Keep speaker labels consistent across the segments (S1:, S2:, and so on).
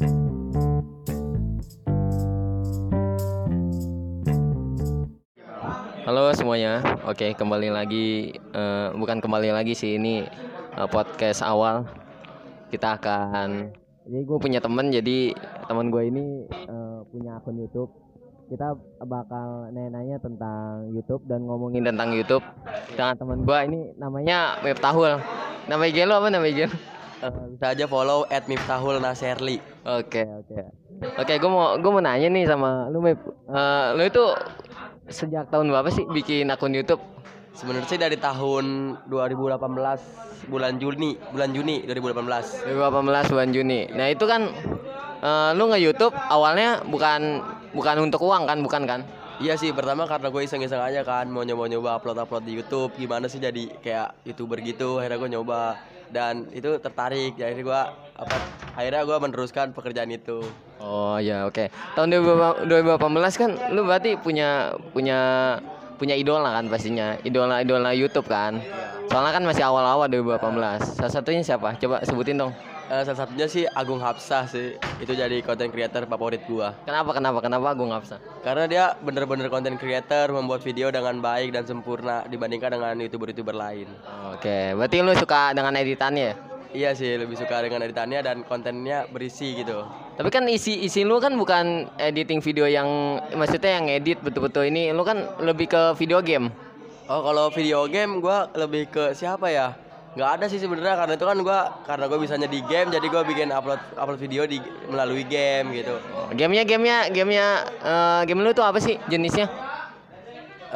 S1: Halo semuanya, oke kembali lagi, eh, bukan kembali lagi sih ini eh, podcast awal. Kita akan, ini gue punya temen jadi teman gue ini eh, punya akun YouTube. Kita bakal nanya-nanya tentang YouTube dan ngomongin tentang YouTube dengan teman gue ini namanya Miftahul. Nama IG lu apa nama IG lu?
S2: Eh, bisa aja follow at Miftahul Naserli.
S1: Oke oke oke gue mau gue mau nanya nih sama lu Mip, Eh, lu itu sejak tahun berapa sih bikin akun YouTube?
S2: Sebenarnya sih dari tahun 2018 bulan Juni, bulan Juni 2018.
S1: 2018 bulan Juni. Nah itu kan eh, lu nge YouTube awalnya bukan bukan untuk uang kan, bukan kan?
S2: Iya sih, pertama karena gue iseng-iseng aja kan mau nyoba-nyoba upload-upload di YouTube gimana sih jadi kayak youtuber gitu. Akhirnya gue nyoba dan itu tertarik. Jadi gue apa? Akhirnya gue meneruskan pekerjaan itu.
S1: Oh ya oke. Tahun 2018 kan lu berarti punya punya punya idola kan pastinya. Idola idola YouTube kan. Soalnya kan masih awal-awal 2018. Salah satunya siapa? Coba sebutin dong.
S2: Eh, salah satunya sih Agung Hapsah sih. Itu jadi content creator favorit gua.
S1: Kenapa kenapa kenapa Agung Hapsa?
S2: Karena dia bener-bener content creator, membuat video dengan baik dan sempurna dibandingkan dengan youtuber-youtuber lain.
S1: Oke, berarti lu suka dengan editannya ya?
S2: Iya sih, lebih suka dengan editannya dan kontennya berisi gitu.
S1: Tapi kan isi isi lu kan bukan editing video yang maksudnya yang edit betul-betul ini lu kan lebih ke video game.
S2: Oh, kalau video game gua lebih ke siapa ya? Nggak ada sih sebenarnya karena itu kan gua karena gue bisanya di game jadi gua bikin upload upload video di melalui game gitu.
S1: Gamenya gamenya gamenya eh, game lu tuh apa sih jenisnya?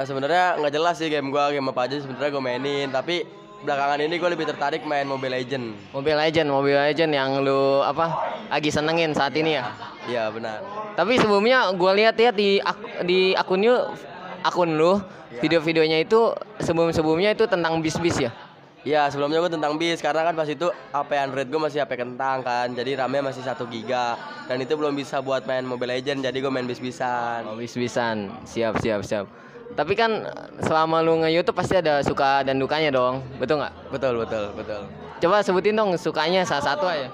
S2: Eh, sebenarnya nggak jelas sih game gua game apa aja sebenarnya gue mainin tapi belakangan ini gue lebih tertarik main Mobile Legend.
S1: Mobile Legend, Mobile Legend yang lu apa lagi senengin saat ini ya.
S2: Iya benar.
S1: Tapi sebelumnya gua lihat-lihat di ak- di akun lu akun lu video-videonya itu sebelum-sebelumnya itu tentang bis-bis ya.
S2: Iya sebelumnya gue tentang bis karena kan pas itu HP Android gue masih HP kentang kan jadi RAM-nya masih 1 giga dan itu belum bisa buat main Mobile Legend jadi gue main bis-bisan.
S1: Oh, bis-bisan. Siap, siap, siap. Tapi kan selama lu nge-YouTube pasti ada suka dan dukanya dong. Betul nggak?
S2: Betul betul betul.
S1: Coba sebutin dong sukanya salah satu aja.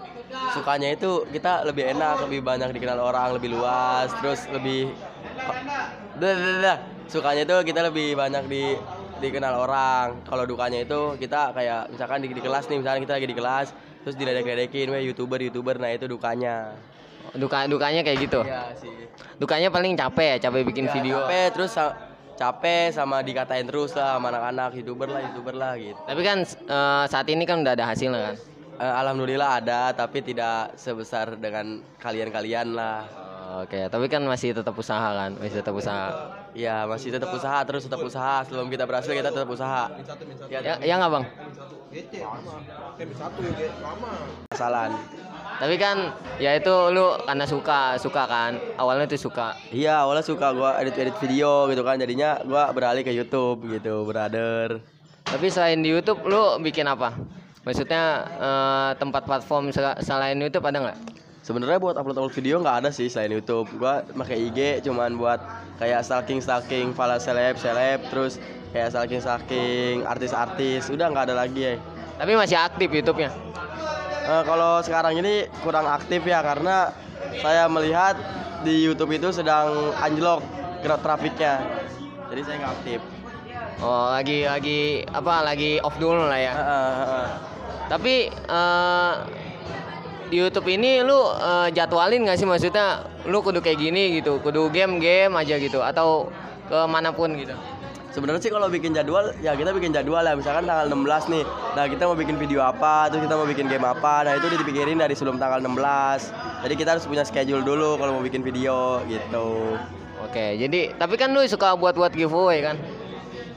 S2: Sukanya itu kita lebih enak, lebih banyak dikenal orang, lebih luas, terus lebih Dah, dah, dah. Sukanya itu kita lebih banyak di dikenal orang. Kalau dukanya itu kita kayak misalkan di, di kelas nih, misalkan kita lagi di kelas, terus diledek-ledekin, weh youtuber youtuber, nah itu dukanya.
S1: Duka dukanya kayak gitu.
S2: Iya sih.
S1: Dukanya paling capek ya, capek bikin
S2: Ya,
S1: video.
S2: Capek terus capek sama dikatain terus lah sama anak-anak youtuber lah youtuber lah gitu.
S1: Tapi kan eh, saat ini kan udah ada hasilnya kan.
S2: Eh, Alhamdulillah ada tapi tidak sebesar dengan kalian-kalian lah.
S1: Oke, tapi kan masih tetap usaha kan, masih tetap usaha.
S2: Ya masih tetap usaha terus tetap usaha sebelum kita berhasil kita tetap usaha.
S1: Ya, ya nggak bang?
S2: Kesalahan.
S1: Tapi kan ya itu lu karena suka, suka kan. Awalnya tuh suka.
S2: Iya awalnya suka gua edit-edit video gitu kan jadinya gua beralih ke YouTube gitu brother.
S1: Tapi selain di YouTube lu bikin apa? Maksudnya eh, tempat platform sel- selain YouTube ada nggak?
S2: Sebenarnya buat upload-upload video nggak ada sih selain YouTube. Gua pakai IG cuman buat kayak stalking stalking fala seleb seleb terus kayak stalking stalking artis-artis udah nggak ada lagi ya.
S1: Tapi masih aktif YouTube-nya.
S2: Eh, kalau sekarang ini kurang aktif ya karena saya melihat di YouTube itu sedang anjlok growth trafiknya. Jadi saya nggak aktif.
S1: Oh, lagi lagi apa? Lagi off dulu lah ya.
S2: Heeh, heeh.
S1: Tapi eh, di YouTube ini lu eh, jadwalin nggak sih maksudnya lu kudu kayak gini gitu, kudu game-game aja gitu atau ke mana pun gitu.
S2: Sebenarnya sih kalau bikin jadwal ya kita bikin jadwal ya misalkan tanggal 16 nih. Nah, kita mau bikin video apa, terus kita mau bikin game apa. Nah, itu dipikirin dari sebelum tanggal 16. Jadi kita harus punya schedule dulu kalau mau bikin video gitu.
S1: Oke, jadi tapi kan lu suka buat-buat giveaway kan?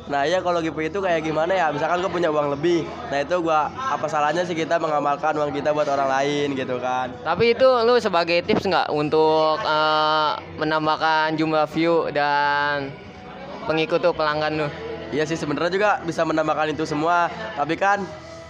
S2: Nah, ya kalau giveaway itu kayak gimana ya? Misalkan gue punya uang lebih. Nah, itu gua apa salahnya sih kita mengamalkan uang kita buat orang lain gitu kan.
S1: Tapi itu lu sebagai tips nggak untuk eh, menambahkan jumlah view dan pengikut tuh pelanggan lu?
S2: Iya sih sebenarnya juga bisa menambahkan itu semua. Tapi kan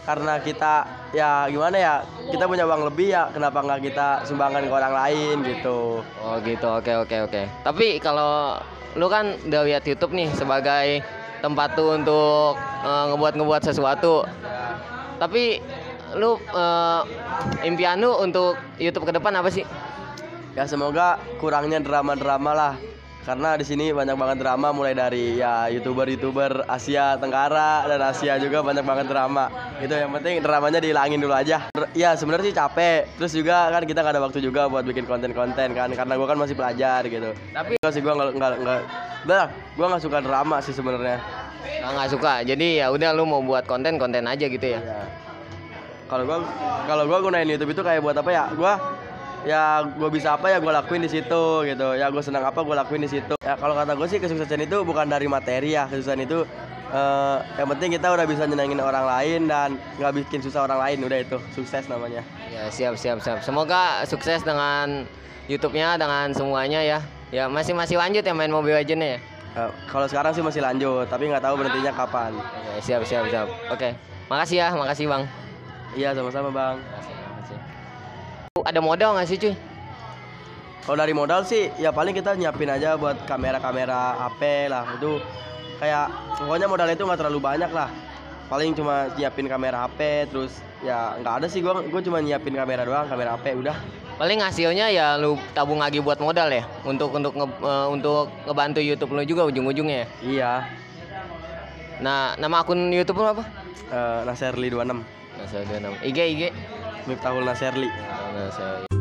S2: karena kita ya gimana ya kita punya uang lebih ya kenapa nggak kita sumbangkan ke orang lain gitu.
S1: Oh gitu, oke oke oke. Tapi kalau lu kan udah lihat YouTube nih sebagai tempat tuh untuk eh, ngebuat-ngebuat sesuatu. Tapi lu eh, impian lu untuk YouTube ke depan apa sih?
S2: Ya semoga kurangnya drama-drama lah. Karena di sini banyak banget drama mulai dari ya youtuber-youtuber Asia Tenggara dan Asia juga banyak banget drama. Itu yang penting dramanya dihilangin dulu aja. Ya sebenarnya sih capek. Terus juga kan kita nggak ada waktu juga buat bikin konten-konten kan karena gua kan masih pelajar gitu.
S1: Tapi
S2: sih gua nggak nggak Bah, gua nggak suka drama sih sebenarnya.
S1: nggak suka. Jadi ya udah lu mau buat konten konten aja gitu ya.
S2: Ya. Kalau gua kalau gua gunain YouTube itu kayak buat apa ya? Gua ya gua bisa apa ya gua lakuin di situ gitu. Ya gua senang apa gua lakuin di situ. Ya kalau kata gue sih kesuksesan itu bukan dari materi ya. Kesuksesan itu eh, yang penting kita udah bisa nyenengin orang lain dan nggak bikin susah orang lain udah itu sukses namanya.
S1: Ya siap siap siap. Semoga sukses dengan YouTube-nya dengan semuanya ya. Ya masih masih lanjut ya main Mobile Legends ya.
S2: Eh, kalau sekarang sih masih lanjut, tapi nggak tahu berhentinya kapan.
S1: Oke, siap siap siap. Oke. Makasih ya, makasih Bang.
S2: Iya sama-sama bang.
S1: Makasih. Ada modal nggak sih cuy?
S2: Kalau dari modal sih ya paling kita nyiapin aja buat kamera-kamera HP lah itu kayak pokoknya modal itu nggak terlalu banyak lah paling cuma nyiapin kamera HP terus ya nggak ada sih gua gua cuma nyiapin kamera doang kamera HP udah
S1: Paling hasilnya ya lu tabung lagi buat modal ya untuk untuk nge- eh, untuk ngebantu YouTube lu juga ujung-ujungnya ya.
S2: iya
S1: Nah, nama akun YouTube lu apa?
S2: eh Naserli 26
S1: Nah, saya udah nama. IG IG.
S2: Miftahul Naserli
S1: saya-